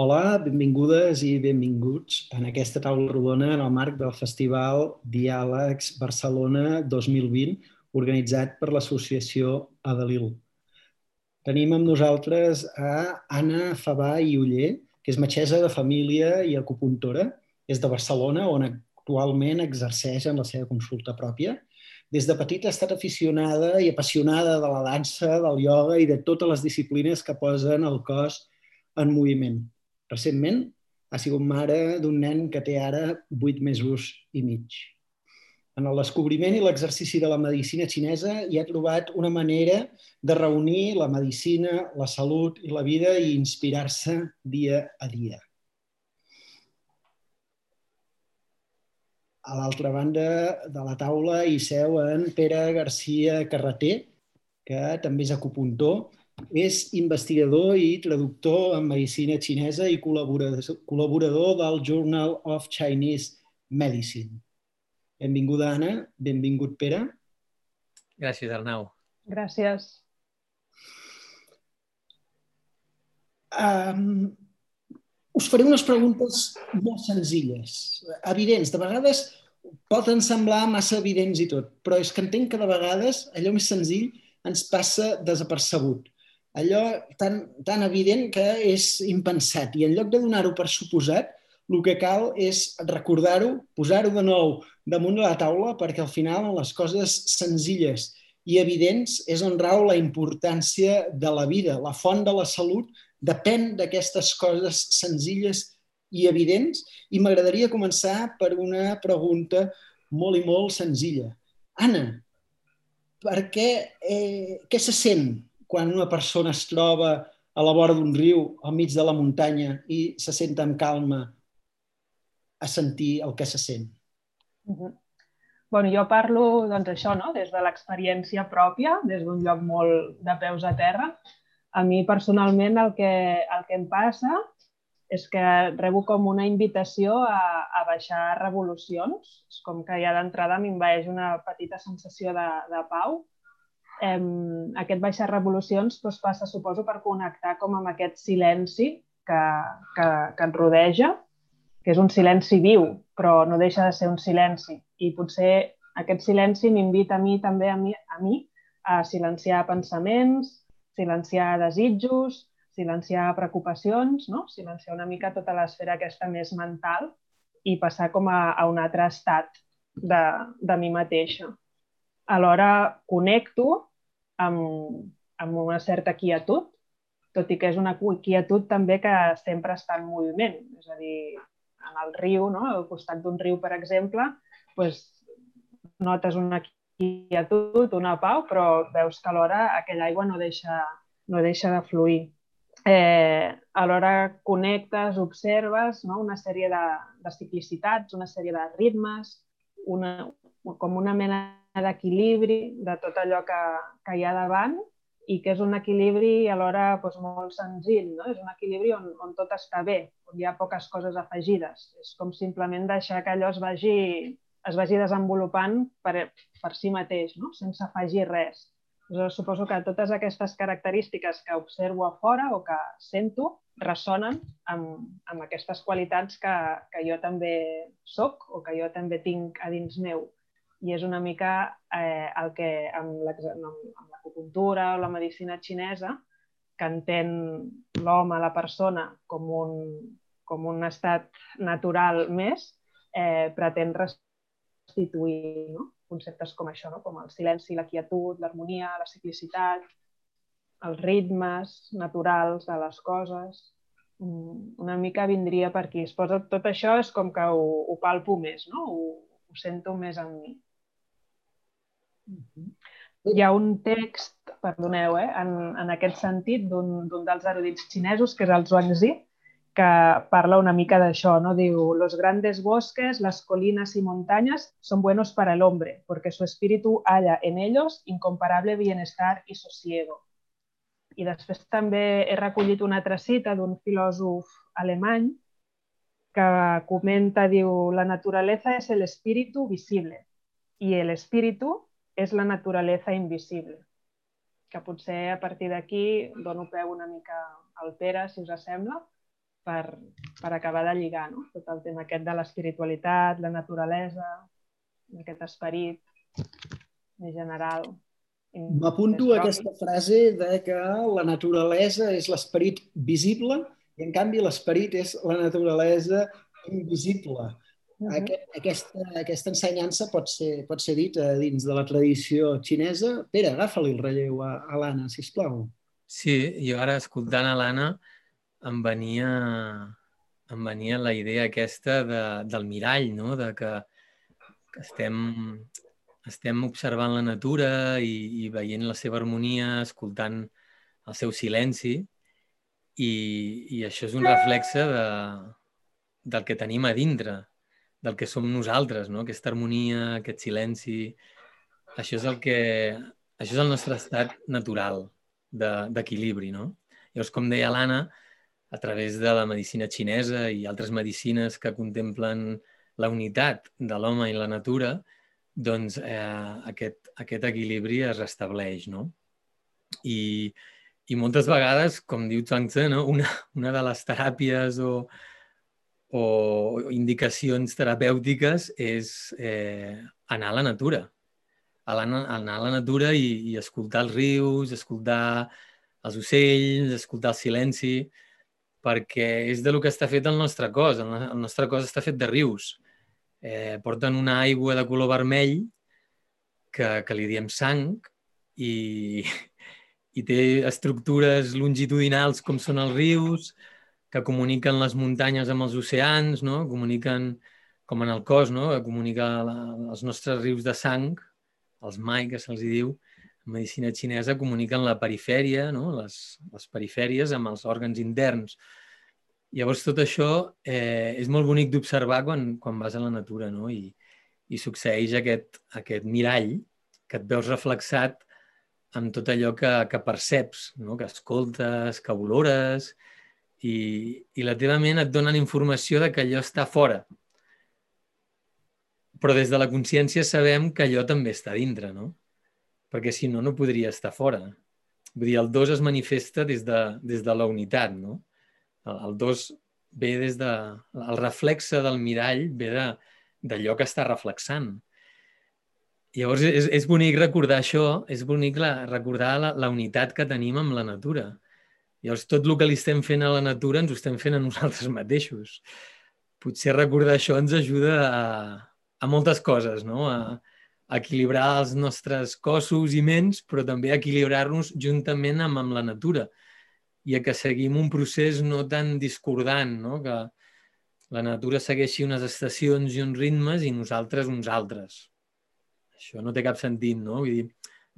Hola, benvingudes i benvinguts en aquesta taula rodona en el marc del Festival Diàlegs Barcelona 2020, organitzat per l'associació Adalil. Tenim amb nosaltres a Anna Fabà i Uller, que és metgessa de família i acupuntora. És de Barcelona, on actualment exerceix en la seva consulta pròpia. Des de petita ha estat aficionada i apassionada de la dansa, del ioga i de totes les disciplines que posen el cos en moviment. Recentment ha sigut mare d'un nen que té ara 8 mesos i mig en el descobriment i l'exercici de la medicina xinesa hi ha trobat una manera de reunir la medicina, la salut i la vida i inspirar-se dia a dia. A l'altra banda de la taula hi seu en Pere Garcia Carreter, que també és acupuntor, és investigador i traductor en medicina xinesa i col·laborador del Journal of Chinese Medicine. Benvinguda, Anna. Benvingut, Pere. Gràcies, Arnau. Gràcies. Um, us faré unes preguntes molt senzilles, evidents. De vegades poden semblar massa evidents i tot, però és que entenc que de vegades allò més senzill ens passa desapercebut. Allò tan, tan evident que és impensat. I en lloc de donar-ho per suposat, el que cal és recordar-ho, posar-ho de nou damunt de la taula, perquè al final les coses senzilles i evidents és on rau la importància de la vida. La font de la salut depèn d'aquestes coses senzilles i evidents i m'agradaria començar per una pregunta molt i molt senzilla. Anna, per què, eh, què se sent quan una persona es troba a la vora d'un riu, al mig de la muntanya, i se sent amb calma a sentir el que se sent. Uh -huh. bueno, jo parlo doncs, això, no? des de l'experiència pròpia, des d'un lloc molt de peus a terra. A mi personalment el que, el que em passa és que rebo com una invitació a, a baixar revolucions. És com que ja d'entrada m'invaeix una petita sensació de, de pau. Em, aquest baixar revolucions doncs, passa, suposo, per connectar com amb aquest silenci que, que, que et rodeja que és un silenci viu, però no deixa de ser un silenci. I potser aquest silenci m'invita a mi també a mi, a mi a silenciar pensaments, silenciar desitjos, silenciar preocupacions, no? silenciar una mica tota l'esfera aquesta més mental i passar com a, a un altre estat de, de mi mateixa. Alhora connecto amb, amb una certa quietud, tot i que és una quietud també que sempre està en moviment. És a dir, en el riu, no? al costat d'un riu, per exemple, pues, notes una quietud, una pau, però veus que alhora aquella aigua no deixa, no deixa de fluir. Eh, alhora connectes, observes no? una sèrie de, de ciclicitats, una sèrie de ritmes, una, com una mena d'equilibri de tot allò que, que hi ha davant i que és un equilibri alhora doncs, molt senzill, no? és un equilibri on, on tot està bé, on hi ha poques coses afegides. És com simplement deixar que allò es vagi, es vagi desenvolupant per, per si mateix, no? sense afegir res. Jo suposo que totes aquestes característiques que observo a fora o que sento ressonen amb, amb aquestes qualitats que, que jo també sóc o que jo també tinc a dins meu i és una mica eh, el que amb l'acupuntura o la medicina xinesa, que entén l'home, la persona, com un, com un estat natural més, eh, pretén restituir no? conceptes com això, no? com el silenci, la quietud, l'harmonia, la ciclicitat, els ritmes naturals de les coses. Mm, una mica vindria per aquí. Es posa tot això, és com que ho, ho palpo més, no? ho, ho sento més en mi. Hi ha un text, perdoneu, eh, en, en aquest sentit, d'un dels erudits xinesos, que és el Zhuangzi, que parla una mica d'això, no? Diu, los grandes bosques, las colinas y montañas son buenos para el hombre, porque su espíritu halla en ellos incomparable bienestar y sosiego. I després també he recollit una altra cita d'un filòsof alemany que comenta, diu, la naturaleza es el espíritu visible y el espíritu és la naturalesa invisible, que potser a partir d'aquí dono peu una mica al Pere, si us sembla, per, per acabar de lligar no? tot el tema aquest de l'espiritualitat, la naturalesa, aquest esperit més general. M'apunto a aquesta frase de que la naturalesa és l'esperit visible i en canvi l'esperit és la naturalesa invisible. Aquest, aquesta, aquesta ensenyança pot ser, pot ser dita dins de la tradició xinesa. Pere, agafa-li el relleu a, a l'Anna, sisplau. Sí, jo ara escoltant a l'Anna em venia, em venia la idea aquesta de, del mirall, no? de que, que estem, estem observant la natura i, i veient la seva harmonia, escoltant el seu silenci i, i això és un reflexe de, del que tenim a dintre, del que som nosaltres, no? aquesta harmonia, aquest silenci. Això és el que... Això és el nostre estat natural d'equilibri, no? Llavors, com deia l'Anna, a través de la medicina xinesa i altres medicines que contemplen la unitat de l'home i la natura, doncs eh, aquest, aquest equilibri es restableix, no? I, i moltes vegades, com diu Chuang Tzu, no? una, una de les teràpies o, o indicacions terapèutiques és eh, anar a la natura. Anar a la natura i, i escoltar els rius, escoltar els ocells, escoltar el silenci, perquè és de lo que està fet el nostre cos. El nostre cos està fet de rius. Eh, porten una aigua de color vermell que, que li diem sang i, i té estructures longitudinals com són els rius, que comuniquen les muntanyes amb els oceans, no? comuniquen, com en el cos, no? comunica la, els nostres rius de sang, els mai, que se'ls diu, en medicina xinesa, comuniquen la perifèria, no? les, les perifèries amb els òrgans interns. Llavors, tot això eh, és molt bonic d'observar quan, quan vas a la natura no? I, i succeeix aquest, aquest mirall que et veus reflexat amb tot allò que, que perceps, no? que escoltes, que olores, i, i la teva ment et dona la informació de que allò està fora. Però des de la consciència sabem que allò també està dintre, no? Perquè si no, no podria estar fora. Vull dir, el dos es manifesta des de, des de la unitat, no? El, el dos ve des de... El reflexe del mirall ve d'allò que està reflexant. Llavors, és, és bonic recordar això, és bonic la, recordar la, la unitat que tenim amb la natura Llavors, tot el que li estem fent a la natura ens ho estem fent a nosaltres mateixos. Potser recordar això ens ajuda a, a moltes coses, no? A, a equilibrar els nostres cossos i ments, però també a equilibrar-nos juntament amb, amb la natura i a que seguim un procés no tan discordant, no? que la natura segueixi unes estacions i uns ritmes i nosaltres uns altres. Això no té cap sentit, no? Vull dir,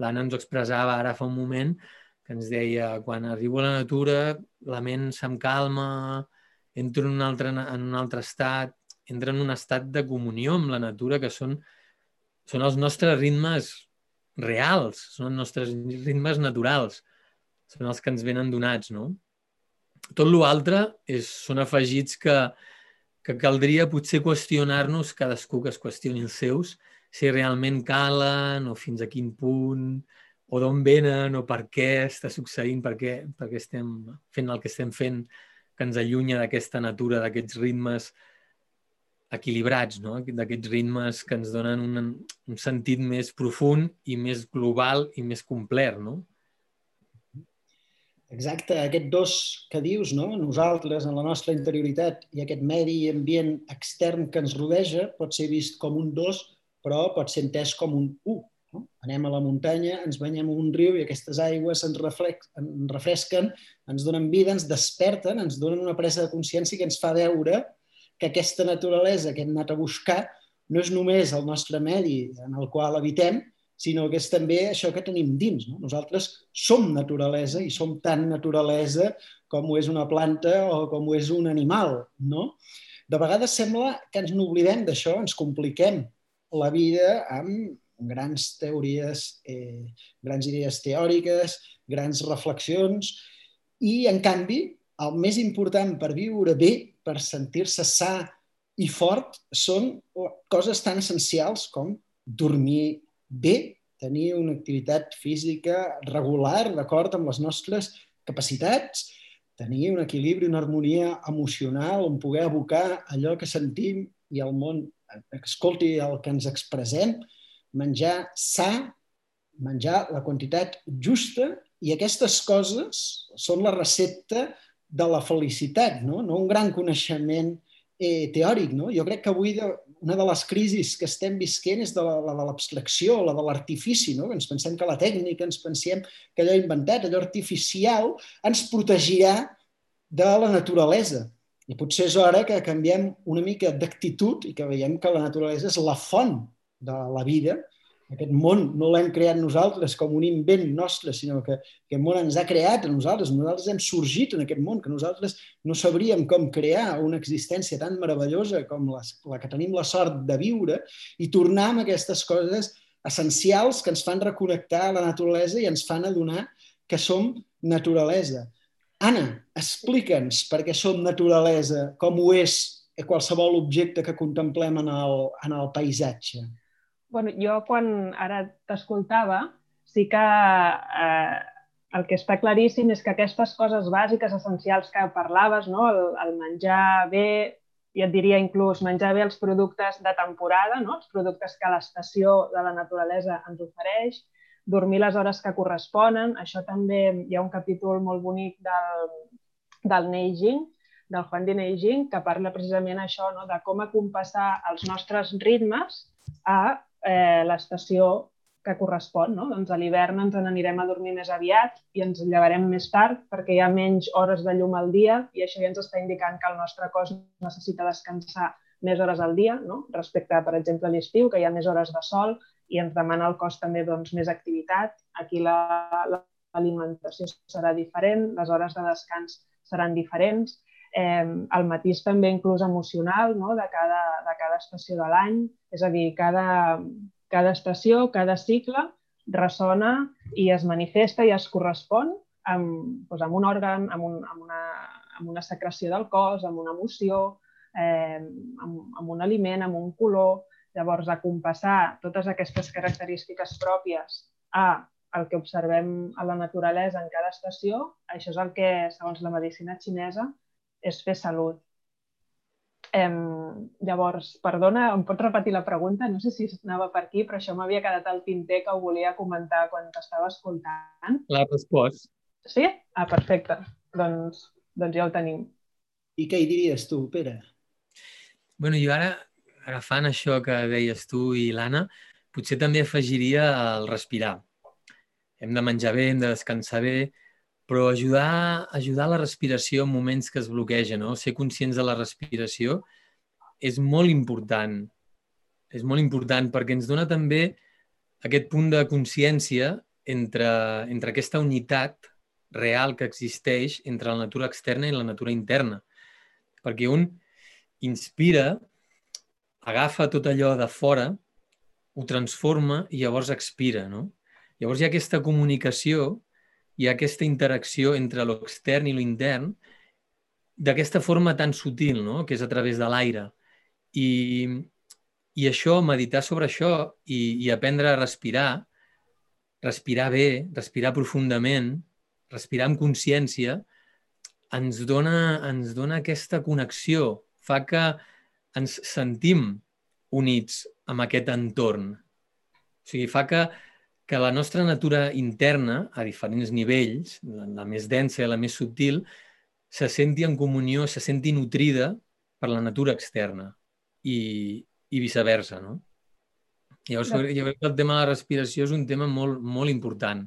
l'Anna ens ho expressava ara fa un moment, que ens deia quan arribo a la natura la ment se'm calma, entro en un altre, en un altre estat, entra en un estat de comunió amb la natura que són, són els nostres ritmes reals, són els nostres ritmes naturals, són els que ens venen donats, no? Tot l'altre són afegits que, que caldria potser qüestionar-nos cadascú que es qüestioni els seus, si realment calen o fins a quin punt, o d'on venen o per què està succeint, per què, per què estem fent el que estem fent que ens allunya d'aquesta natura, d'aquests ritmes equilibrats, no? d'aquests ritmes que ens donen un, un sentit més profund i més global i més complet. No? Exacte, aquest dos que dius, no? nosaltres, en la nostra interioritat i aquest medi ambient extern que ens rodeja, pot ser vist com un dos, però pot ser entès com un u. No? Anem a la muntanya, ens banyem un riu i aquestes aigües ens refresquen, ens donen vida, ens desperten, ens donen una presa de consciència que ens fa veure que aquesta naturalesa que hem anat a buscar no és només el nostre medi en el qual habitem, sinó que és també això que tenim dins. No? Nosaltres som naturalesa i som tan naturalesa com ho és una planta o com ho és un animal. No? De vegades sembla que ens n'oblidem d'això, ens compliquem la vida amb grans teories, eh, grans idees teòriques, grans reflexions, i, en canvi, el més important per viure bé, per sentir-se sa i fort, són coses tan essencials com dormir bé, tenir una activitat física regular, d'acord amb les nostres capacitats, tenir un equilibri, una harmonia emocional on poder abocar allò que sentim i el món escolti el que ens expressem, menjar sa, menjar la quantitat justa i aquestes coses són la recepta de la felicitat, no, no un gran coneixement eh, teòric. No? Jo crec que avui de, una de les crisis que estem visquent és de l'abstracció, la, la de l'artifici. No? Ens pensem que la tècnica, ens pensem que allò inventat, allò artificial, ens protegirà de la naturalesa. I potser és hora que canviem una mica d'actitud i que veiem que la naturalesa és la font de la vida aquest món no l'hem creat nosaltres com un invent nostre, sinó que aquest món ens ha creat a nosaltres. Nosaltres hem sorgit en aquest món, que nosaltres no sabríem com crear una existència tan meravellosa com les, la que tenim la sort de viure i tornar amb aquestes coses essencials que ens fan reconnectar a la naturalesa i ens fan adonar que som naturalesa. Anna, explica'ns per què som naturalesa, com ho és qualsevol objecte que contemplem en el, en el paisatge bueno, jo quan ara t'escoltava, sí que eh, el que està claríssim és que aquestes coses bàsiques, essencials que parlaves, no? el, el menjar bé, i et diria inclús menjar bé els productes de temporada, no? els productes que l'estació de la naturalesa ens ofereix, dormir les hores que corresponen. Això també hi ha un capítol molt bonic del, del Neijing, del Juan de Neijing, que parla precisament això, no? de com acompassar els nostres ritmes a eh, l'estació que correspon. No? Doncs a l'hivern ens n'anirem a dormir més aviat i ens llevarem més tard perquè hi ha menys hores de llum al dia i això ja ens està indicant que el nostre cos necessita descansar més hores al dia, no? respecte, per exemple, a l'estiu, que hi ha més hores de sol i ens demana el cos també doncs, més activitat. Aquí l'alimentació la, serà diferent, les hores de descans seran diferents eh, el matís també inclús emocional no? de, cada, de cada estació de l'any. És a dir, cada, cada estació, cada cicle ressona i es manifesta i es correspon amb, doncs, amb un òrgan, amb, un, amb, una, amb una secreció del cos, amb una emoció, eh, amb, amb un aliment, amb un color. Llavors, acompassar totes aquestes característiques pròpies a el que observem a la naturalesa en cada estació, això és el que, segons la medicina xinesa, és fer salut. Em, llavors, perdona, em pots repetir la pregunta? No sé si anava per aquí, però això m'havia quedat al tinter que ho volia comentar quan t'estava escoltant. La respost. Sí? Ah, perfecte. Doncs, doncs ja ho tenim. I què hi diries tu, Pere? bueno, jo ara, agafant això que deies tu i l'Anna, potser també afegiria el respirar. Hem de menjar bé, hem de descansar bé, però ajudar, ajudar la respiració en moments que es bloqueja, no? ser conscients de la respiració és molt important. És molt important perquè ens dona també aquest punt de consciència entre, entre aquesta unitat real que existeix entre la natura externa i la natura interna. Perquè un inspira, agafa tot allò de fora, ho transforma i llavors expira. No? Llavors hi ha aquesta comunicació hi ha aquesta interacció entre l'extern i l'intern d'aquesta forma tan sutil, no? que és a través de l'aire. I, I això, meditar sobre això i, i aprendre a respirar, respirar bé, respirar profundament, respirar amb consciència, ens dona, ens dona aquesta connexió, fa que ens sentim units amb aquest entorn. O sigui, fa que que la nostra natura interna, a diferents nivells, la més densa i la més subtil, se senti en comunió, se senti nutrida per la natura externa i, i viceversa, no? Llavors, jo crec que el tema de la respiració és un tema molt, molt important.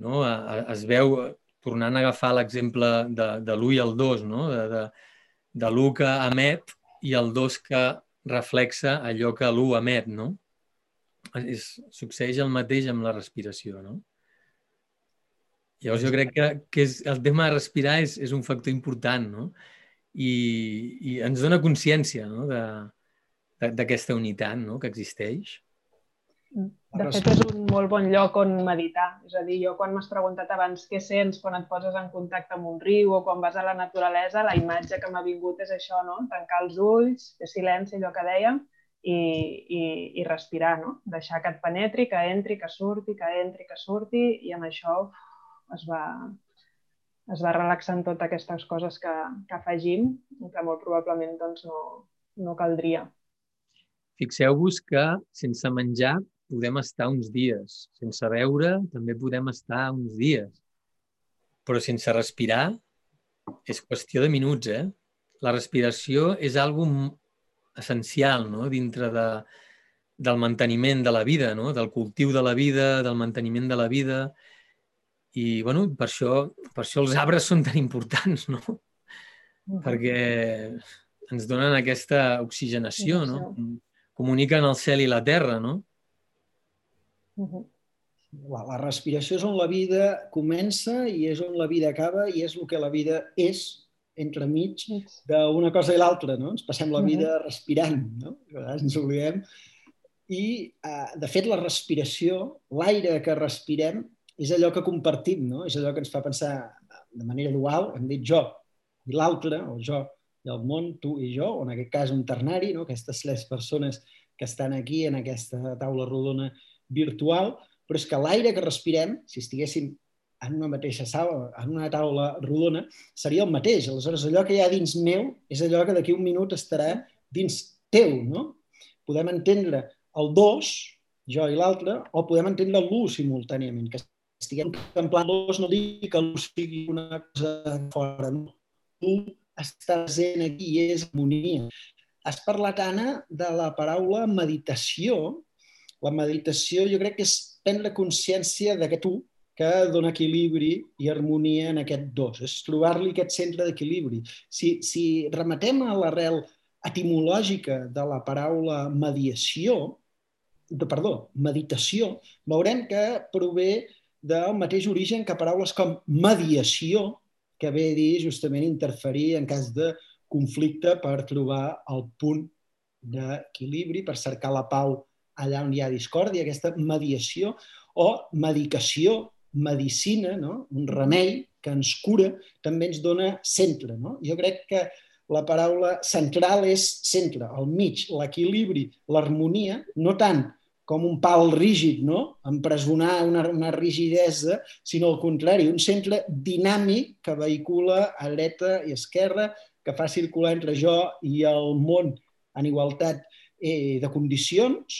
No? Es veu, tornant a agafar l'exemple de, de l'1 i el 2, no? de, de, de l'1 que emet i el 2 que reflexa allò que l'1 emet, no? És, succeeix el mateix amb la respiració, no? Llavors jo crec que, que és, el tema de respirar és, és un factor important, no? I, i ens dona consciència no? d'aquesta unitat no? que existeix. De fet, és un molt bon lloc on meditar. És a dir, jo quan m'has preguntat abans què sents quan et poses en contacte amb un riu o quan vas a la naturalesa, la imatge que m'ha vingut és això, no? Tancar els ulls, fer silenci, allò que dèiem, i, i, i respirar, no? Deixar que et penetri, que entri, que surti, que entri, que surti, i amb això es va, es va relaxant totes aquestes coses que, que afegim i que molt probablement doncs, no, no caldria. Fixeu-vos que sense menjar podem estar uns dies. Sense beure també podem estar uns dies. Però sense respirar és qüestió de minuts, eh? La respiració és algo essencial no? dintre de, del manteniment de la vida, no? del cultiu de la vida, del manteniment de la vida. I bueno, per, això, per això els arbres són tan importants, no? -huh. Perquè ens donen aquesta oxigenació, no? Comuniquen el cel i la terra, no? La, la respiració és on la vida comença i és on la vida acaba i és el que la vida és entremig d'una cosa i l'altra, no? Ens passem la vida respirant, no? A vegades ens oblidem. I, eh, de fet, la respiració, l'aire que respirem, és allò que compartim, no? és allò que ens fa pensar de manera dual, hem dit jo i l'altre, o jo i el món, tu i jo, o en aquest cas un ternari, no? aquestes tres persones que estan aquí en aquesta taula rodona virtual, però és que l'aire que respirem, si estiguéssim en una mateixa sala, en una taula rodona, seria el mateix. Aleshores, allò que hi ha dins meu és allò que d'aquí un minut estarà dins teu, no? Podem entendre el dos, jo i l'altre, o podem entendre l'u simultàniament, que estiguem contemplant-los no dic que l'ús sigui una cosa fora, no. Tu estàs present aquí i és harmonia. Has parlat, Anna, de la paraula meditació. La meditació jo crec que és prendre consciència d'aquest tu que dona equilibri i harmonia en aquest dos. És trobar-li aquest centre d'equilibri. Si, si remetem a l'arrel etimològica de la paraula mediació, de, perdó, meditació, veurem que prové del mateix origen que paraules com mediació, que ve a dir justament interferir en cas de conflicte per trobar el punt d'equilibri, per cercar la pau allà on hi ha discòrdia, aquesta mediació, o medicació, medicina, no? un remei que ens cura, també ens dona centre. No? Jo crec que la paraula central és centre, al mig, l'equilibri, l'harmonia, no tant com un pal rígid, no? empresonar una, una rigidesa, sinó al contrari, un centre dinàmic que vehicula a dreta i esquerra, que fa circular entre jo i el món en igualtat eh, de condicions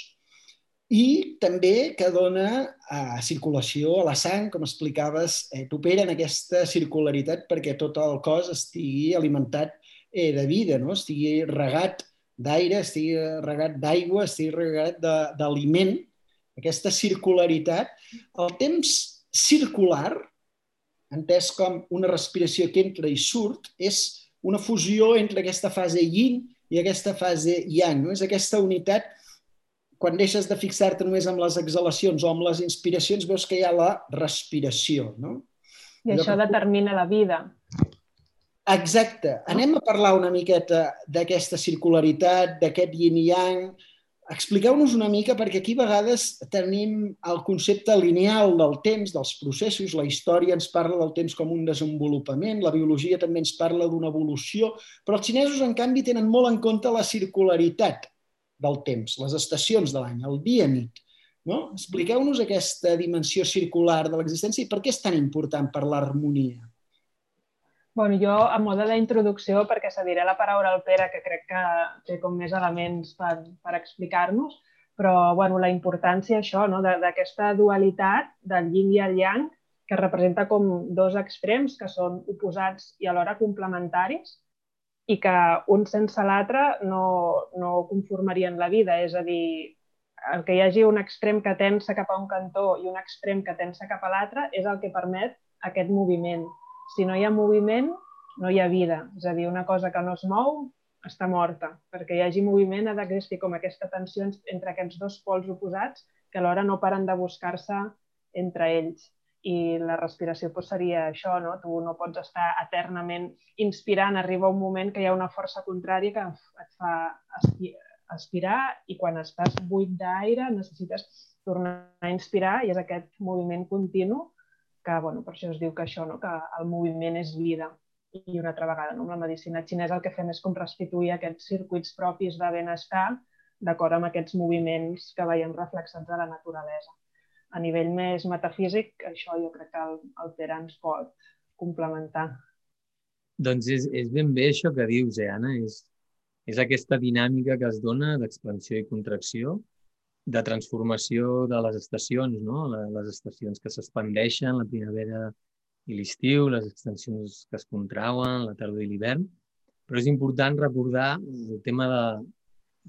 i també que dona eh, circulació a la sang, com explicaves, eh, t'opera en aquesta circularitat perquè tot el cos estigui alimentat eh, de vida, no? estigui regat d'aire, estigui regat d'aigua, estigui regat d'aliment, aquesta circularitat. El temps circular, entès com una respiració que entra i surt, és una fusió entre aquesta fase yin i aquesta fase yang. No? És aquesta unitat, quan deixes de fixar-te només amb les exhalacions o amb les inspiracions, veus que hi ha la respiració. No? I això que... determina la vida. Exacte. Anem a parlar una miqueta d'aquesta circularitat, d'aquest yin-yang. Expliqueu-nos una mica, perquè aquí a vegades tenim el concepte lineal del temps, dels processos, la història ens parla del temps com un desenvolupament, la biologia també ens parla d'una evolució, però els xinesos, en canvi, tenen molt en compte la circularitat del temps, les estacions de l'any, el dia-nit. No? Expliqueu-nos aquesta dimensió circular de l'existència i per què és tan important per l'harmonia. Bueno, jo, a mode d'introducció, perquè cediré la paraula al Pere, que crec que té com més elements per, per explicar-nos, però bueno, la importància això, no? d'aquesta dualitat del yin i el yang, que representa com dos extrems que són oposats i alhora complementaris i que un sense l'altre no, no conformarien la vida. És a dir, el que hi hagi un extrem que tensa cap a un cantó i un extrem que tensa cap a l'altre és el que permet aquest moviment si no hi ha moviment, no hi ha vida. És a dir, una cosa que no es mou està morta. Perquè hi hagi moviment ha d'existir com aquesta tensió entre aquests dos pols oposats que alhora no paren de buscar-se entre ells. I la respiració doncs, seria això, no? Tu no pots estar eternament inspirant, arriba un moment que hi ha una força contrària que et fa aspirar i quan estàs buit d'aire necessites tornar a inspirar i és aquest moviment continu que bueno, per això es diu que això, no? que el moviment és vida. I una altra vegada, no? amb la medicina xinesa el que fem és com restituir aquests circuits propis de benestar d'acord amb aquests moviments que veiem reflexats a la naturalesa. A nivell més metafísic, això jo crec que el, el Pere ens pot complementar. Doncs és, és ben bé això que dius, eh, Anna? És, és aquesta dinàmica que es dona d'expansió i contracció, de transformació de les estacions, no? les estacions que s'expandeixen, la primavera i l'estiu, les extensions que es contrauen, la tardor i l'hivern, però és important recordar el tema de,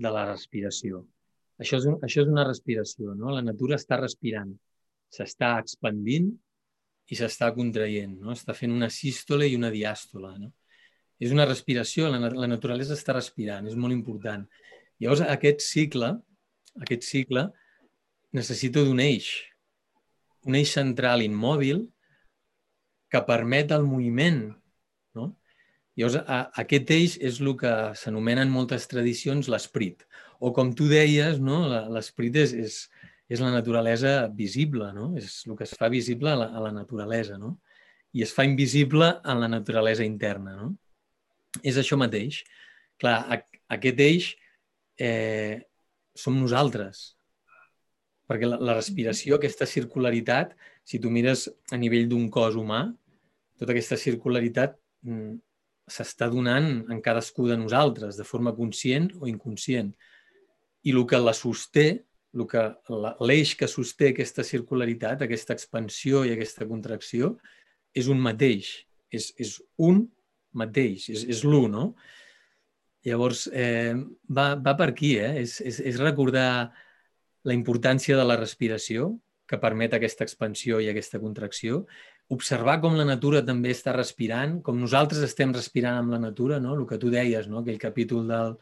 de la respiració. Això és, un, això és una respiració, no? La natura està respirant, s'està expandint i s'està contraient, no? Està fent una sístole i una diàstola, no? És una respiració, la, la naturalesa està respirant, és molt important. Llavors, aquest cicle, aquest cicle necessita d'un eix, un eix central immòbil que permet el moviment. No? Llavors, a, aquest eix és el que s'anomena en moltes tradicions l'esprit. O com tu deies, no? l'esprit és, és, és la naturalesa visible, no? és el que es fa visible a la, a la naturalesa. No? I es fa invisible en la naturalesa interna. No? És això mateix. Clar, aquest eix eh, som nosaltres. Perquè la, la respiració, aquesta circularitat, si tu mires a nivell d'un cos humà, tota aquesta circularitat mm, s'està donant en cadascú de nosaltres, de forma conscient o inconscient. I el que la sosté, el que l'eix que sosté aquesta circularitat, aquesta expansió i aquesta contracció, és un mateix, és, és un mateix, és, és l'un, no? Llavors, eh, va, va per aquí, eh? És, és, és recordar la importància de la respiració, que permet aquesta expansió i aquesta contracció, observar com la natura també està respirant, com nosaltres estem respirant amb la natura, no? el que tu deies, no? aquell capítol del,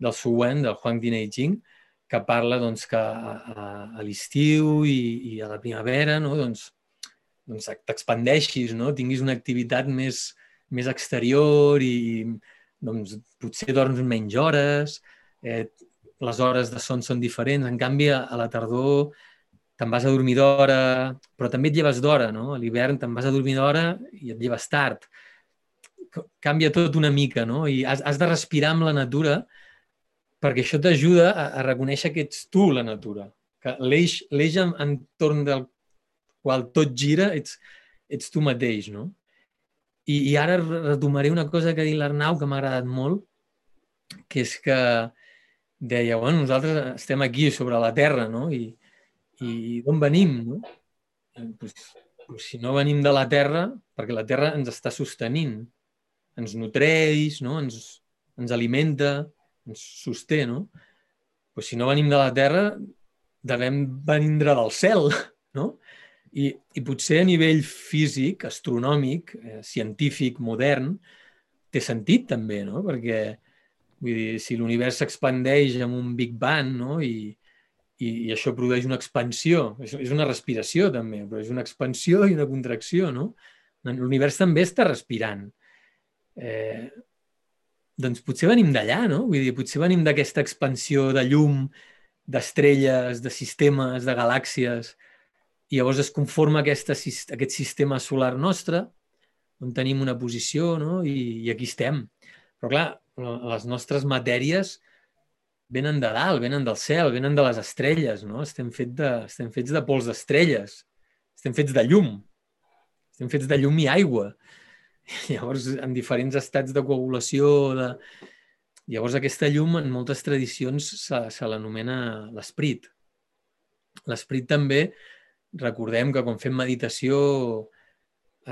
del Suen, del Huang Dinei Jing, que parla doncs, que a, a l'estiu i, i a la primavera no? doncs, doncs t'expandeixis, no? tinguis una activitat més, més exterior i doncs, potser dorms menys hores, eh, les hores de son són diferents, en canvi a, a la tardor te'n vas a dormir d'hora, però també et lleves d'hora, no? A l'hivern te'n vas a dormir d'hora i et lleves tard. Canvia tot una mica, no? I has, has de respirar amb la natura perquè això t'ajuda a, a reconèixer que ets tu la natura, que l'eix entorn del qual tot gira ets, ets tu mateix, no? I, I ara retomaré una cosa que ha dit l'Arnau que m'ha agradat molt, que és que deia, bueno, nosaltres estem aquí sobre la Terra, no? I, i d'on venim, no? Pues, pues, si no venim de la Terra, perquè la Terra ens està sostenint, ens nutreix, no? ens, ens alimenta, ens sosté, no? Pues si no venim de la Terra, devem venir del cel, no? I, I potser a nivell físic, astronòmic, eh, científic, modern, té sentit també, no? Perquè vull dir, si l'univers s'expandeix amb un Big Bang no? I, i, i això produeix una expansió, és, és una respiració també, però és una expansió i una contracció, no? L'univers també està respirant. Eh, doncs potser venim d'allà, no? Vull dir, potser venim d'aquesta expansió de llum, d'estrelles, de sistemes, de galàxies, i llavors es conforma aquesta, aquest sistema solar nostre, on tenim una posició, no? I, i aquí estem. Però clar, les nostres matèries venen de dalt, venen del cel, venen de les estrelles, no? Estem, fet de, estem fets de pols d'estrelles, estem fets de llum, estem fets de llum i aigua. Llavors, en diferents estats de coagulació, de... llavors aquesta llum en moltes tradicions se, se l'anomena l'esperit. L'esperit també recordem que quan fem meditació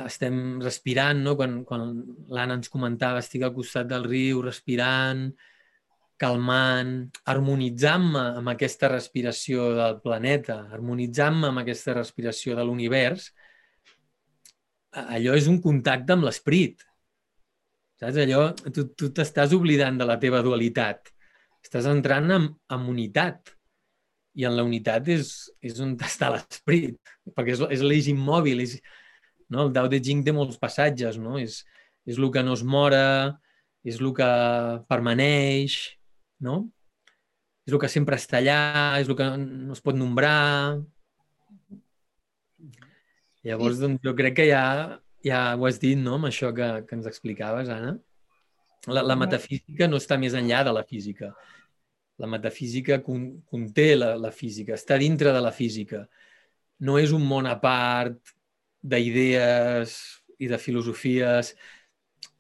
estem respirant, no? Quan, quan l'Anna ens comentava, estic al costat del riu, respirant, calmant, harmonitzant-me amb aquesta respiració del planeta, harmonitzant-me amb aquesta respiració de l'univers, allò és un contacte amb l'esperit. Saps? Allò, tu, t'estàs oblidant de la teva dualitat. Estàs entrant en, en unitat i en la unitat és, és on està l'esperit, perquè és, és l'eix immòbil. És, no? El Dao de Jing té molts passatges, no? és, és el que no es mora, és el que permaneix, no? és el que sempre està allà, és el que no es pot nombrar. Llavors, doncs, jo crec que ja, ja ho has dit, no?, amb això que, que ens explicaves, Anna. La, la metafísica no està més enllà de la física la metafísica conté la, la física, està dintre de la física. No és un món a part d'idees i de filosofies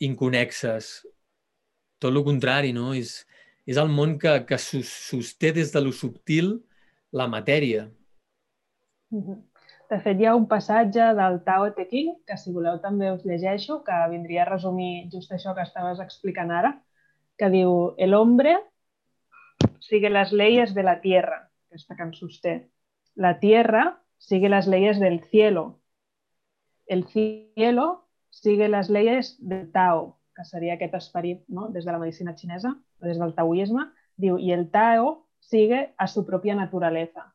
inconexes. Tot el contrari, no? És, és el món que, que sosté des de lo subtil la matèria. Mm-hmm. De fet, hi ha un passatge del Tao Te Ching, que si voleu també us llegeixo, que vindria a resumir just això que estaves explicant ara, que diu El hombre sigue las leyes de la tierra, aquesta que ens sosté. La tierra sigue las leyes del cielo. El cielo sigue las leyes del Tao, que seria aquest esperit no? des de la medicina xinesa, des del taoisme. Diu, i el Tao sigue a su propia naturaleza.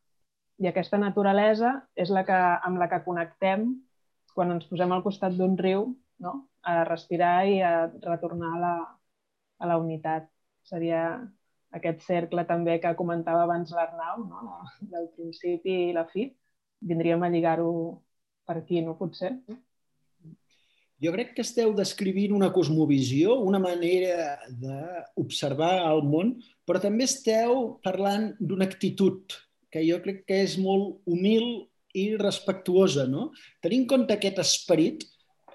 I aquesta naturalesa és la que, amb la que connectem quan ens posem al costat d'un riu no? a respirar i a retornar a la, a la unitat. Seria aquest cercle també que comentava abans l'Arnau, no? del principi i la fi vindríem a lligar-ho per aquí, no? Potser. Jo crec que esteu descrivint una cosmovisió, una manera d'observar el món, però també esteu parlant d'una actitud que jo crec que és molt humil i respectuosa. No? Tenir en compte aquest esperit,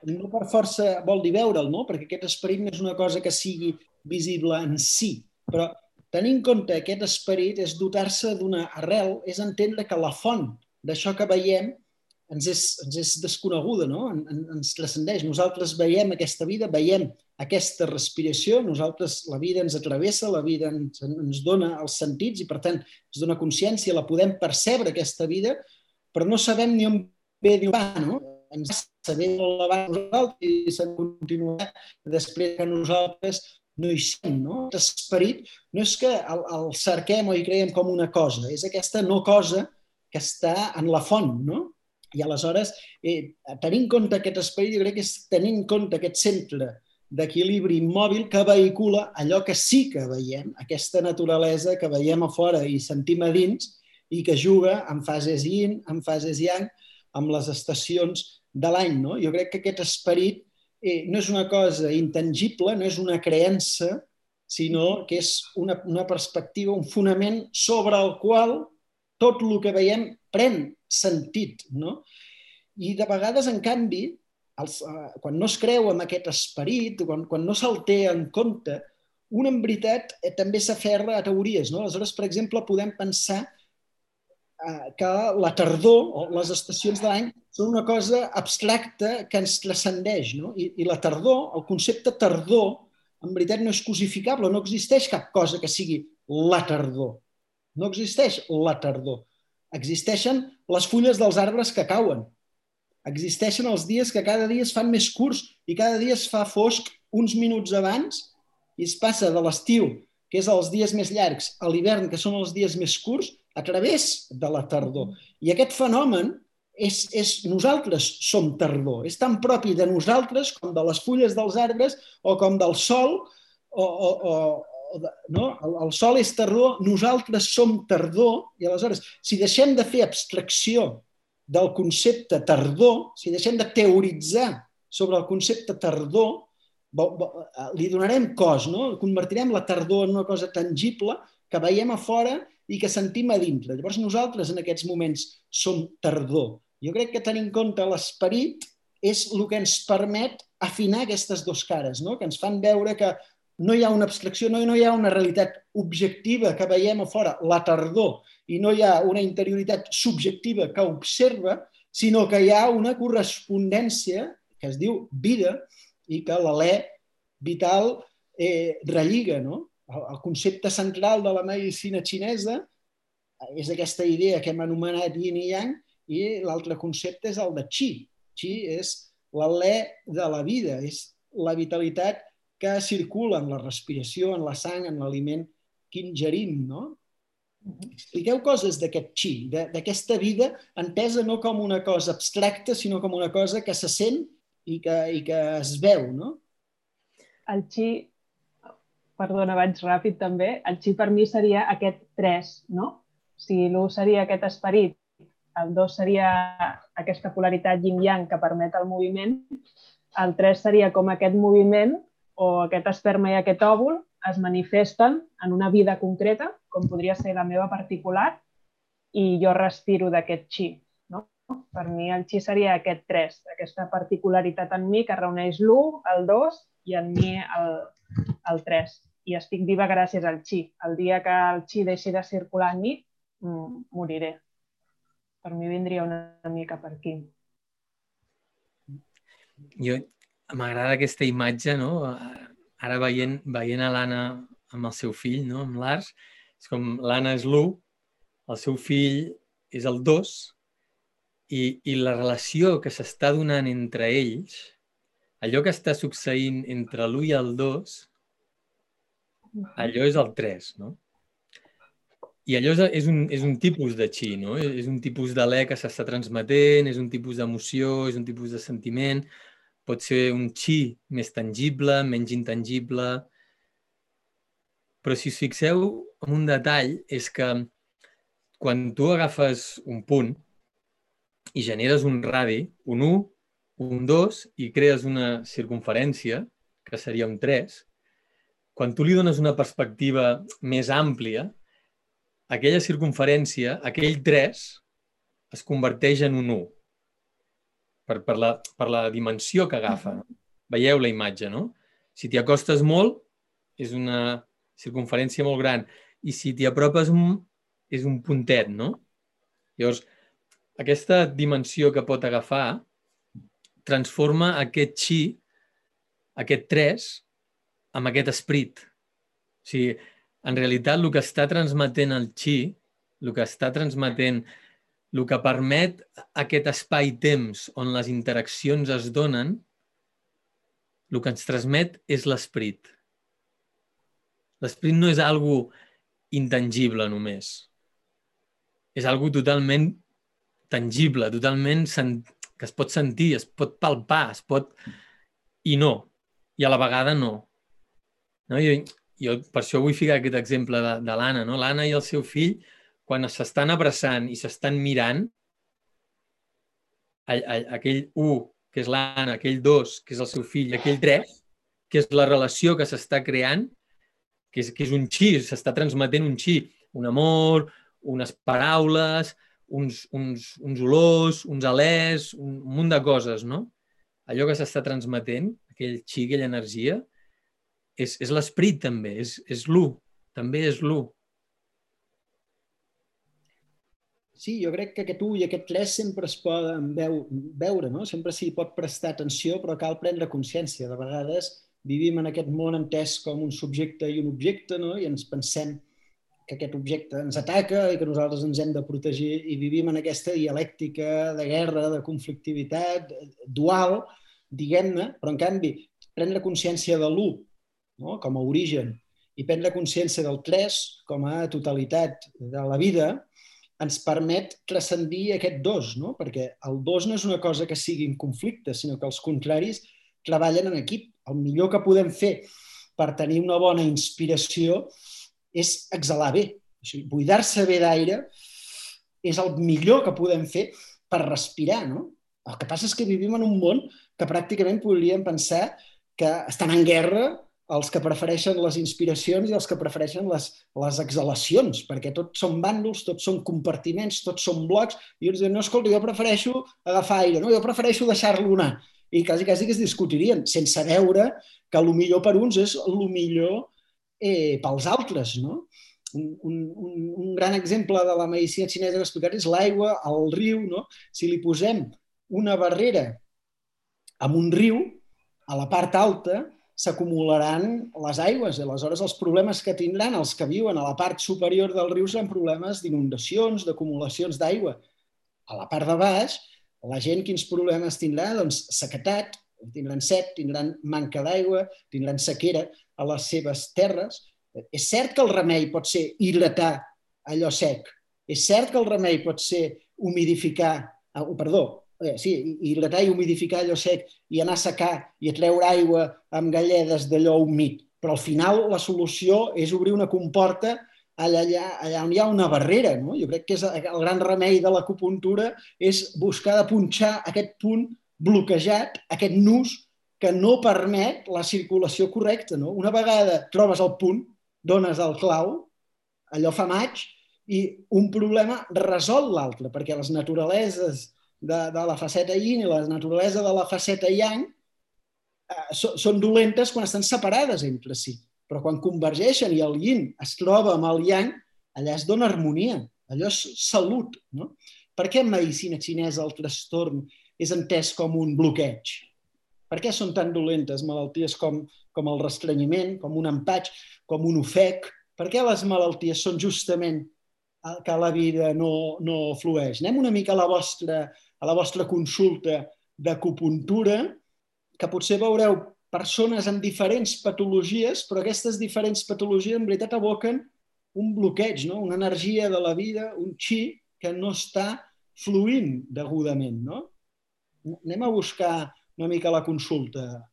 no per força vol dir veure'l, no? perquè aquest esperit no és una cosa que sigui visible en si, però tenir en compte aquest esperit és dotar-se d'una arrel, és entendre que la font d'això que veiem ens és, ens és desconeguda, no? En, en, ens transcendeix. Nosaltres veiem aquesta vida, veiem aquesta respiració, nosaltres la vida ens atravessa, la vida ens, ens dona els sentits i per tant ens dona consciència, la podem percebre aquesta vida, però no sabem ni on ve ni on va, no? Ens saber molt abans nosaltres i se'n continuarà després que nosaltres no hi som, no? L'esperit no és que el, el cerquem o hi creiem com una cosa, és aquesta no cosa que està en la font, no? I aleshores, eh, tenint en compte aquest espai, jo crec que és tenint en compte aquest centre d'equilibri immòbil que vehicula allò que sí que veiem, aquesta naturalesa que veiem a fora i sentim a dins i que juga en fases yin, en fases yang, amb les estacions de l'any. No? Jo crec que aquest esperit eh, no és una cosa intangible, no és una creença, sinó que és una, una perspectiva, un fonament sobre el qual tot el que veiem pren sentit. No? I de vegades, en canvi, els, uh, quan no es creu en aquest esperit, quan, quan no se'l té en compte, un en veritat eh, també s'aferra a teories. No? Aleshores, per exemple, podem pensar uh, que la tardor o les estacions de l'any són una cosa abstracta que ens transcendeix. No? I, I la tardor, el concepte tardor, en veritat no és cosificable, no existeix cap cosa que sigui la tardor. No existeix la tardor. Existeixen les fulles dels arbres que cauen. Existeixen els dies que cada dia es fan més curts i cada dia es fa fosc uns minuts abans i es passa de l'estiu, que és els dies més llargs, a l'hivern, que són els dies més curts, a través de la tardor. I aquest fenomen és, és nosaltres som tardor. És tan propi de nosaltres com de les fulles dels arbres o com del sol o, o, o, no? el, el sol és tardor, nosaltres som tardor, i aleshores, si deixem de fer abstracció del concepte tardor, si deixem de teoritzar sobre el concepte tardor, li donarem cos, no? convertirem la tardor en una cosa tangible que veiem a fora i que sentim a dintre. Llavors nosaltres en aquests moments som tardor. Jo crec que tenir en compte l'esperit és el que ens permet afinar aquestes dues cares, no? que ens fan veure que no hi ha una abstracció, no, no hi ha una realitat objectiva que veiem a fora, la tardor, i no hi ha una interioritat subjectiva que observa, sinó que hi ha una correspondència que es diu vida i que l'alè vital eh, relliga. No? El, el concepte central de la medicina xinesa és aquesta idea que hem anomenat yin i yang i l'altre concepte és el de qi. Qi és l'alè de la vida, és la vitalitat que circula en la respiració, en la sang, en l'aliment que ingerim, no? Expliqueu coses d'aquest xi, d'aquesta vida entesa no com una cosa abstracta, sinó com una cosa que se sent i que, i que es veu, no? El xi, perdona, vaig ràpid també, el xi per mi seria aquest tres, no? Si l'un seria aquest esperit, el dos seria aquesta polaritat yin-yang que permet el moviment, el tres seria com aquest moviment o aquest esperma i aquest òvul es manifesten en una vida concreta, com podria ser la meva particular, i jo respiro d'aquest xi. No? Per mi el xi seria aquest 3, aquesta particularitat en mi que reuneix l'1, el 2 i en mi el, el 3. I estic viva gràcies al xi. El dia que el xi deixi de circular en mi, mm, moriré. Per mi vindria una, mica per aquí. Jo m'agrada aquesta imatge, no? Ara veient, veient a l'Anna amb el seu fill, no? amb l'Ars, és com l'Anna és l'1, el seu fill és el 2, i, i la relació que s'està donant entre ells, allò que està succeint entre l'1 i el 2, allò és el 3, no? I allò és, és, un, és un tipus de xi, no? És un tipus d'alè que s'està transmetent, és un tipus d'emoció, és un tipus de sentiment, pot ser un xi més tangible, menys intangible, però si us fixeu en un detall és que quan tu agafes un punt i generes un radi, un 1, un 2, i crees una circunferència, que seria un 3, quan tu li dones una perspectiva més àmplia, aquella circunferència, aquell 3, es converteix en un 1 per, per, la, per la dimensió que agafa. Veieu la imatge, no? Si t'hi acostes molt, és una circunferència molt gran. I si t'hi apropes un, és un puntet, no? Llavors, aquesta dimensió que pot agafar transforma aquest xi, aquest 3, amb aquest esprit. O sigui, en realitat, el que està transmetent el xi, el que està transmetent, el que permet aquest espai-temps on les interaccions es donen, el que ens transmet és l'esperit. L'esperit no és algo intangible només. És algo totalment tangible, totalment que es pot sentir, es pot palpar, es pot... I no. I a la vegada no. no? Jo, jo per això vull ficar aquest exemple de, de l'Anna. No? L'Anna i el seu fill, quan s'estan abraçant i s'estan mirant, aquell 1, que és l'Anna, aquell 2, que és el seu fill, aquell 3, que és la relació que s'està creant, que és, que és un xi, s'està transmetent un xi, un amor, unes paraules, uns, uns, uns olors, uns alers, un, un munt de coses, no? Allò que s'està transmetent, aquell xi, aquella energia, és, és l'esperit també, és, és l'u, també és l'u. Sí, jo crec que aquest 1 i aquest 3 sempre es poden veu, veure, no? sempre s'hi pot prestar atenció, però cal prendre consciència. De vegades vivim en aquest món entès com un subjecte i un objecte, no? i ens pensem que aquest objecte ens ataca i que nosaltres ens hem de protegir i vivim en aquesta dialèctica de guerra, de conflictivitat, dual, diguem-ne, però en canvi prendre consciència de l'1 no? com a origen i prendre consciència del 3 com a totalitat de la vida ens permet transcendir aquest 2, no? perquè el 2 no és una cosa que sigui en conflicte, sinó que els contraris treballen en equip. El millor que podem fer per tenir una bona inspiració és exhalar bé. O sigui, buidar-se bé d'aire és el millor que podem fer per respirar, no? El que passa és que vivim en un món que pràcticament podríem pensar que estan en guerra els que prefereixen les inspiracions i els que prefereixen les, les exhalacions, perquè tots són bàndols, tots són compartiments, tots són blocs, i uns diuen, no, escolta, jo prefereixo agafar aire, no, jo prefereixo deixar-lo anar i quasi, quasi que es discutirien, sense veure que el millor per uns és el millor eh, pels altres. No? Un, un, un gran exemple de la medicina xinesa que explicat és l'aigua al riu. No? Si li posem una barrera amb un riu, a la part alta s'acumularan les aigües i aleshores els problemes que tindran els que viuen a la part superior del riu seran problemes d'inundacions, d'acumulacions d'aigua. A la part de baix la gent quins problemes tindrà? Doncs sequetat, tindran set, tindran manca d'aigua, tindran sequera a les seves terres. És cert que el remei pot ser hidratar allò sec. És cert que el remei pot ser humidificar, oh, perdó, eh, sí, hidratar i humidificar allò sec i anar a secar i a treure aigua amb galledes d'allò humit. Però al final la solució és obrir una comporta allà, allà, allà on hi ha una barrera. No? Jo crec que és el gran remei de l'acupuntura és buscar de punxar aquest punt bloquejat, aquest nus que no permet la circulació correcta. No? Una vegada trobes el punt, dones el clau, allò fa maig, i un problema resol l'altre, perquè les naturaleses de, de la faceta yin i la naturalesa de la faceta yang eh, so, són dolentes quan estan separades entre si. Però quan convergeixen i el yin es troba amb el yang, allà es dona harmonia, allò és salut. No? Per què en medicina xinesa el trastorn és entès com un bloqueig? Per què són tan dolentes malalties com, com el restrenyiment, com un empatx, com un ofec? Per què les malalties són justament que la vida no, no flueix? Anem una mica a la vostra, a la vostra consulta d'acupuntura, que potser veureu persones amb diferents patologies, però aquestes diferents patologies en veritat aboquen un bloqueig, no? una energia de la vida, un xi que no està fluint degudament. No? Anem a buscar una mica la consulta.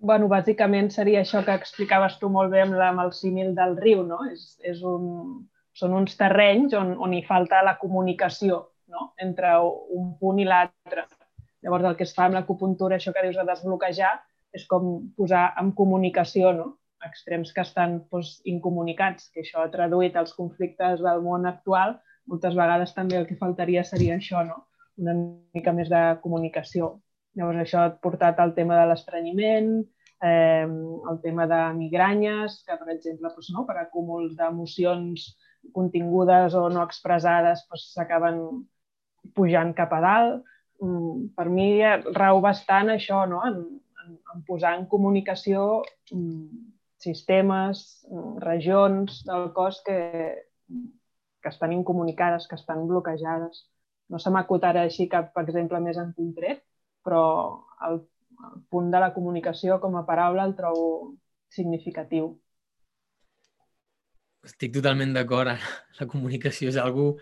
bueno, bàsicament seria això que explicaves tu molt bé amb, la, amb el símil del riu, no? És, és un, són uns terrenys on, on hi falta la comunicació no? entre un punt i l'altre. Llavors, el que es fa amb l'acupuntura, això que dius de desbloquejar, és com posar en comunicació no? extrems que estan doncs, incomunicats, que això ha traduït als conflictes del món actual, moltes vegades també el que faltaria seria això, no? una mica més de comunicació. Llavors això ha portat al tema de l'estrenyiment, eh, el tema de migranyes, que per exemple doncs, no, per acúmuls d'emocions contingudes o no expressades s'acaben doncs, pujant cap a dalt. Mm, per mi rau bastant això, no? en, en, en posar en comunicació mm, sistemes, mm, regions del cos que, que estan incomunicades, que estan bloquejades. No se m'acut ara així cap exemple més en concret, però el, el punt de la comunicació com a paraula el trobo significatiu. Estic totalment d'acord. La comunicació és algo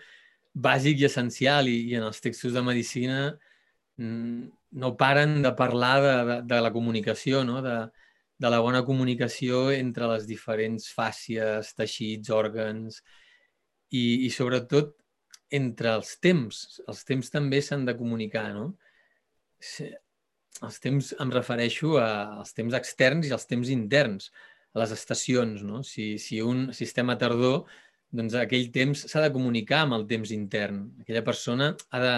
bàsic i essencial i, i en els textos de medicina mm, no paren de parlar de, de, de la comunicació, no? de, de la bona comunicació entre les diferents fàcies, teixits, òrgans i, i sobretot entre els temps. Els temps també s'han de comunicar, no? Els temps em refereixo als temps externs i als temps interns, a les estacions, no? Si, si un sistema tardor, doncs aquell temps s'ha de comunicar amb el temps intern. Aquella persona ha de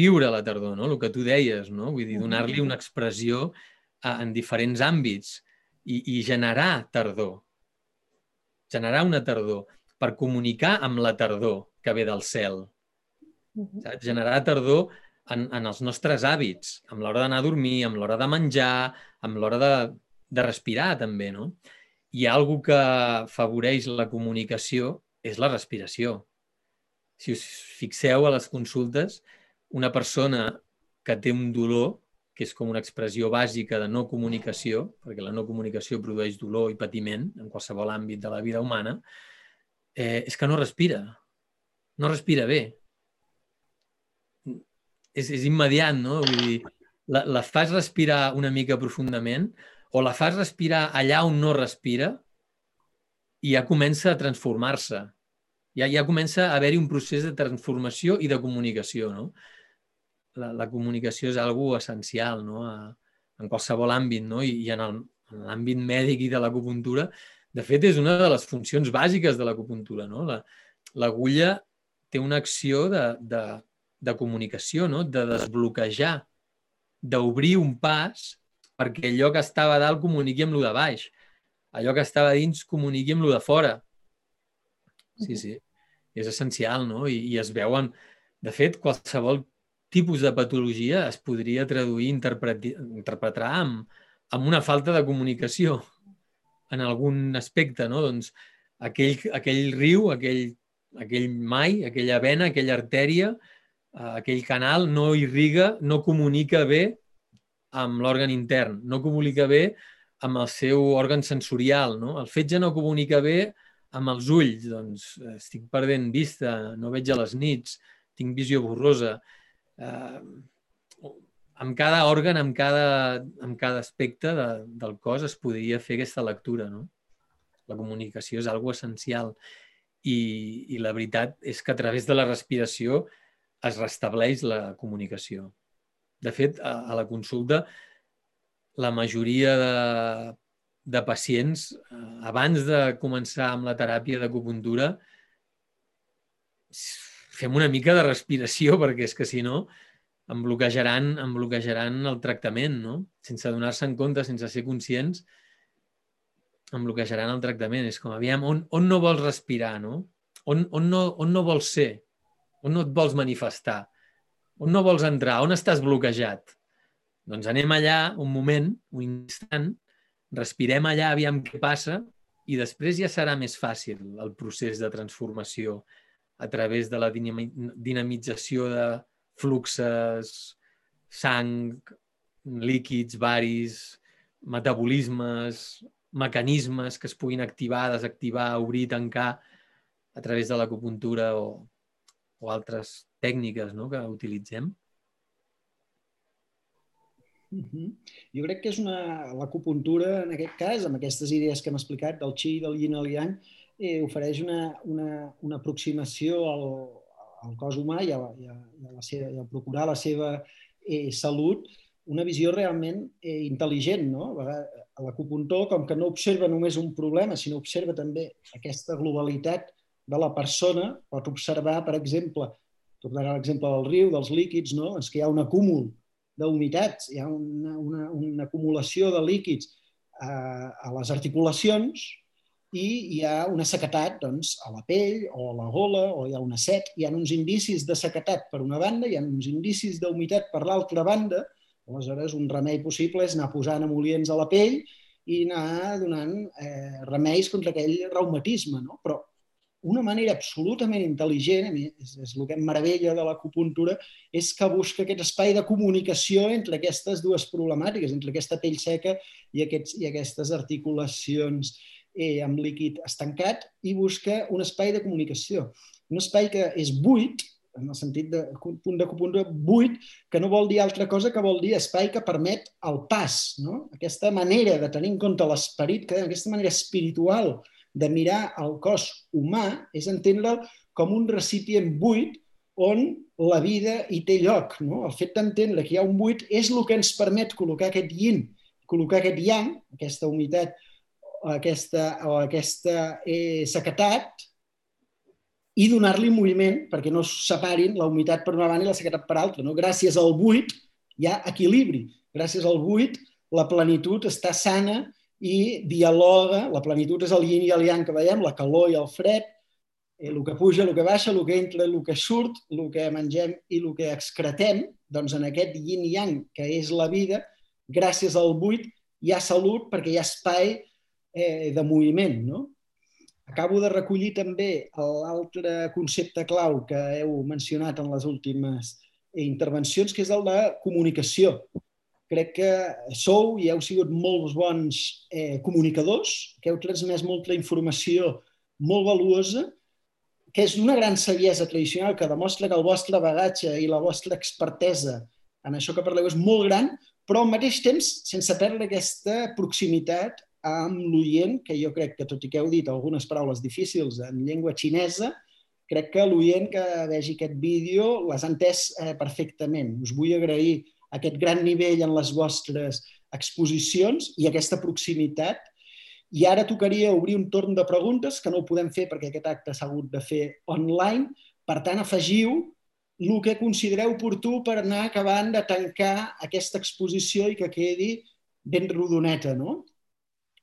viure la tardor, no? el que tu deies, no? vull dir, donar-li una expressió a, en diferents àmbits i, i generar tardor. Generar una tardor per comunicar amb la tardor que ve del cel. Saps? Generar tardor en, en els nostres hàbits, amb l'hora d'anar a dormir, amb l'hora de menjar, amb l'hora de, de respirar també, no? Hi ha alguna que afavoreix la comunicació, és la respiració. Si us fixeu a les consultes, una persona que té un dolor, que és com una expressió bàsica de no comunicació, perquè la no comunicació produeix dolor i patiment en qualsevol àmbit de la vida humana, eh, és que no respira. No respira bé. És, és immediat, no? Vull dir, la, la fas respirar una mica profundament o la fas respirar allà on no respira i ja comença a transformar-se. Ja, ja comença a haver-hi un procés de transformació i de comunicació, no? la, la comunicació és algo essencial no? a, en qualsevol àmbit no? i, i en l'àmbit mèdic i de l'acupuntura, de fet, és una de les funcions bàsiques de l'acupuntura. No? L'agulla la, té una acció de, de, de comunicació, no? de desbloquejar, d'obrir un pas perquè allò que estava dalt comuniqui amb lo de baix, allò que estava dins comuniqui amb lo de fora. Sí, sí, és essencial, no? I, i es veuen... De fet, qualsevol tipus de patologia es podria traduir, interpretar amb, amb una falta de comunicació en algun aspecte, no? Doncs aquell, aquell riu, aquell, aquell mai, aquella vena, aquella artèria, eh, aquell canal no irriga, no comunica bé amb l'òrgan intern, no comunica bé amb el seu òrgan sensorial. No? El fetge no comunica bé amb els ulls, doncs estic perdent vista, no veig a les nits, tinc visió borrosa eh, amb cada òrgan, amb cada, amb cada aspecte de, del cos es podria fer aquesta lectura. No? La comunicació és algo essencial i, i la veritat és que a través de la respiració es restableix la comunicació. De fet, a, a la consulta, la majoria de, de pacients, eh, abans de començar amb la teràpia d'acupuntura, fem una mica de respiració, perquè és que si no em bloquejaran, em bloquejaran el tractament, no? Sense donar-se en compte, sense ser conscients, em bloquejaran el tractament. És com, aviam, on, on no vols respirar, no? On, on, no, on no vols ser? On no et vols manifestar? On no vols entrar? On estàs bloquejat? Doncs anem allà un moment, un instant, respirem allà, aviam què passa, i després ja serà més fàcil el procés de transformació a través de la dinamització de fluxes, sang, líquids, varis, metabolismes, mecanismes que es puguin activar, desactivar, obrir, tancar a través de l'acupuntura o, o altres tècniques no? que utilitzem. Uh -huh. Jo crec que és una... L'acupuntura, en aquest cas, amb aquestes idees que hem explicat, del Qi, del Yin al Yang, eh, ofereix una, una, una aproximació al, al cos humà i a, i a, i a, la seva, i a procurar la seva eh, salut, una visió realment eh, intel·ligent. No? L'acupuntor, com que no observa només un problema, sinó observa també aquesta globalitat de la persona, pot observar, per exemple, tornarà a l'exemple del riu, dels líquids, no? és que hi ha un acúmul d'humitats, hi ha una, una, una acumulació de líquids a, a les articulacions i hi ha una sequetat doncs, a la pell o a la gola o hi ha una set. Hi ha uns indicis de sequetat per una banda, hi ha uns indicis d'humitat per l'altra banda. Aleshores, un remei possible és anar posant emolients a la pell i anar donant eh, remeis contra aquell reumatisme. No? Però una manera absolutament intel·ligent, és, és el que em meravella de l'acupuntura, és que busca aquest espai de comunicació entre aquestes dues problemàtiques, entre aquesta pell seca i, aquests, i aquestes articulacions eh, amb líquid estancat, i busca un espai de comunicació. Un espai que és buit, en el sentit de punt d'acupuntura buit, que no vol dir altra cosa que vol dir espai que permet el pas, no? aquesta manera de tenir en compte l'esperit, que aquesta manera espiritual de mirar el cos humà és entendre'l com un recipient buit on la vida hi té lloc. No? El fet d'entendre que hi ha un buit és el que ens permet col·locar aquest yin, col·locar aquest yang, aquesta humitat o aquesta, o aquesta eh, sequetat, i donar-li moviment perquè no separin la humitat per una banda i la sequetat per altra. No? Gràcies al buit hi ha equilibri. Gràcies al buit la plenitud està sana i dialoga, la plenitud és el yin i el yang que veiem, la calor i el fred, eh, el que puja, el que baixa, el que entra, el que surt, el que mengem i el que excretem, doncs en aquest yin i yang que és la vida, gràcies al buit hi ha salut perquè hi ha espai eh, de moviment. No? Acabo de recollir també l'altre concepte clau que heu mencionat en les últimes intervencions, que és el de comunicació crec que sou i heu sigut molts bons eh, comunicadors, que heu transmès molta informació molt valuosa, que és una gran saviesa tradicional que demostra que el vostre bagatge i la vostra expertesa en això que parleu és molt gran, però al mateix temps sense perdre aquesta proximitat amb l'oient, que jo crec que tot i que heu dit algunes paraules difícils en llengua xinesa, crec que l'oient que vegi aquest vídeo les ha entès eh, perfectament. Us vull agrair aquest gran nivell en les vostres exposicions i aquesta proximitat. I ara tocaria obrir un torn de preguntes, que no ho podem fer perquè aquest acte s'ha hagut de fer online. Per tant, afegiu el que considereu oportú per anar acabant de tancar aquesta exposició i que quedi ben rodoneta. No?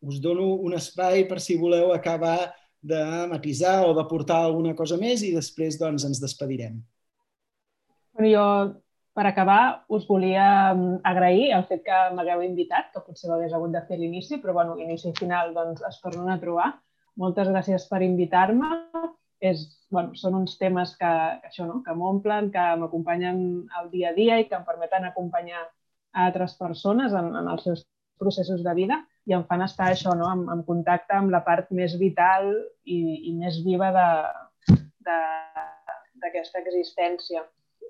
Us dono un espai per si voleu acabar de matisar o de portar alguna cosa més i després doncs, ens despedirem. Jo per acabar, us volia mm, agrair el fet que m'hagueu invitat, que potser ho hagués hagut de fer l'inici, però bueno, inici i final doncs, es tornen a trobar. Moltes gràcies per invitar-me. És, bueno, són uns temes que, que això, no? que m'omplen, que m'acompanyen al dia a dia i que em permeten acompanyar a altres persones en, en els seus processos de vida i em fan estar això, no? en, en contacte amb la part més vital i, i més viva d'aquesta existència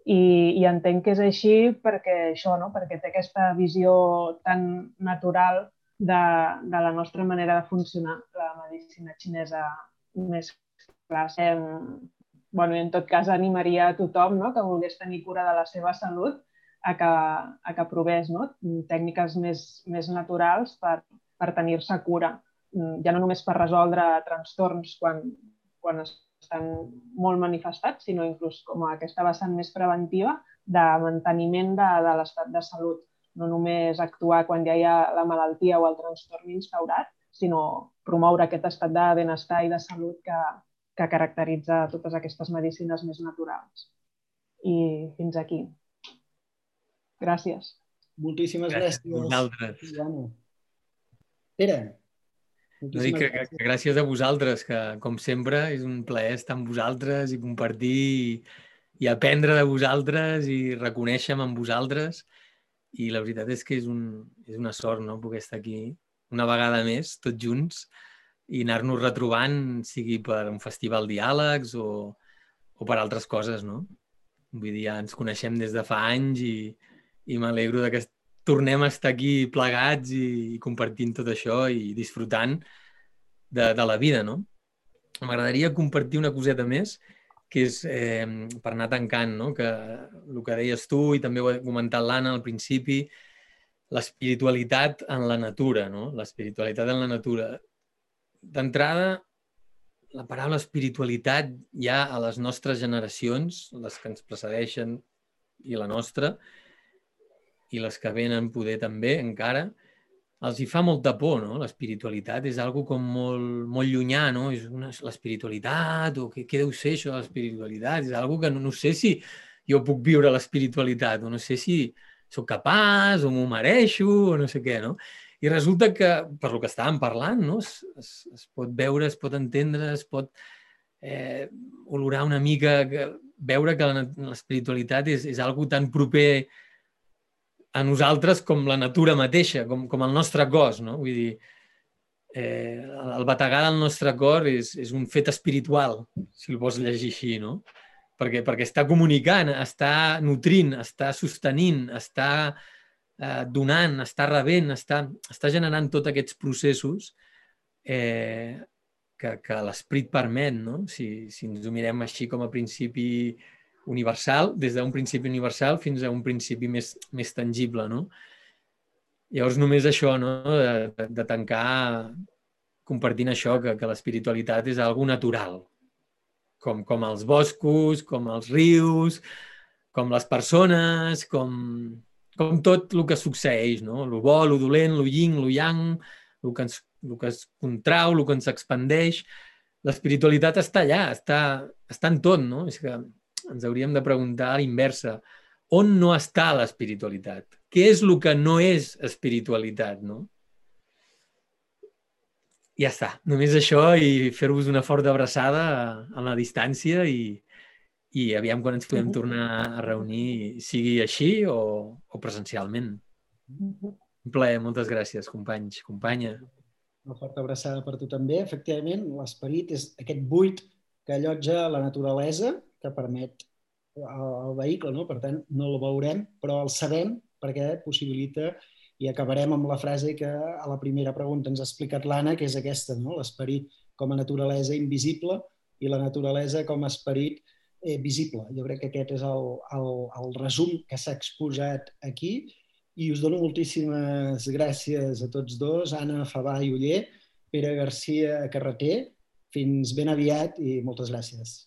i, i entenc que és així perquè això, no? perquè té aquesta visió tan natural de, de la nostra manera de funcionar, la medicina xinesa més clàssica. bueno, en tot cas, animaria a tothom no? que volgués tenir cura de la seva salut a que, a que provés no? tècniques més, més naturals per, per tenir-se cura. Ja no només per resoldre trastorns quan, quan es estan molt manifestats, sinó inclús com a aquesta vessant més preventiva de manteniment de, de l'estat de salut. No només actuar quan ja hi ha la malaltia o el trastorn instaurat, sinó promoure aquest estat de benestar i de salut que, que caracteritza totes aquestes medicines més naturals. I fins aquí. Gràcies. Moltíssimes gràcies. gràcies. Vosaltres. Pere, no dic que, que, que gràcies a vosaltres, que com sempre és un plaer estar amb vosaltres i compartir i, i aprendre de vosaltres i reconèixer amb vosaltres. I la veritat és que és, un, és una sort no? poder estar aquí una vegada més, tots junts, i anar-nos retrobant, sigui per un festival diàlegs o, o per altres coses, no? Vull dir, ja ens coneixem des de fa anys i, i m'alegro que tornem a estar aquí plegats i, i compartint tot això i disfrutant de, de la vida, no? M'agradaria compartir una coseta més, que és eh, per anar tancant, no? que el que deies tu i també ho ha comentat l'Anna al principi, l'espiritualitat en la natura, no? l'espiritualitat en la natura. D'entrada, la paraula espiritualitat ja a les nostres generacions, les que ens precedeixen i la nostra, i les que venen poder també encara, els hi fa molta por, no? L'espiritualitat és algo com molt, molt llunyà, no? És una, l'espiritualitat, o què, què deu ser això de l'espiritualitat? És algo que no, no sé si jo puc viure l'espiritualitat, o no sé si sóc capaç, o m'ho mereixo, o no sé què, no? I resulta que, per lo que estàvem parlant, no? es, es, es pot veure, es pot entendre, es pot eh, olorar una mica, que, veure que l'espiritualitat és, és algo tan proper a nosaltres com la natura mateixa, com, com el nostre cos, no? Vull dir, eh, el bategar del nostre cor és, és un fet espiritual, si el vols llegir així, no? Perquè, perquè està comunicant, està nutrint, està sostenint, està eh, donant, està rebent, està, està generant tots aquests processos eh, que, que l'esperit permet, no? Si, si ens ho mirem així com a principi universal, des d'un principi universal fins a un principi més, més tangible, no? Llavors, només això, no? De, de tancar compartint això, que, que l'espiritualitat és algo natural, com, com els boscos, com els rius, com les persones, com, com tot el que succeeix, no? Lo bo, lo dolent, lo yin, lo yang, el que, ens, el que es contrau, el que ens expandeix. L'espiritualitat està allà, està, està en tot, no? És que ens hauríem de preguntar a l'inversa. On no està l'espiritualitat? Què és el que no és espiritualitat, no? Ja està, només això i fer-vos una forta abraçada a la distància i, i aviam quan ens podem tornar a reunir, sigui així o, o presencialment. Un plaer, moltes gràcies, companys, companya. Una forta abraçada per tu també. Efectivament, l'esperit és aquest buit que allotja la naturalesa que permet el vehicle, no? per tant no el veurem, però el sabem perquè possibilita i acabarem amb la frase que a la primera pregunta ens ha explicat l'Anna, que és aquesta, no? l'esperit com a naturalesa invisible i la naturalesa com a esperit eh, visible. Jo crec que aquest és el, el, el resum que s'ha exposat aquí i us dono moltíssimes gràcies a tots dos, Anna Fabà i Uller, Pere Garcia Carreter. Fins ben aviat i moltes gràcies.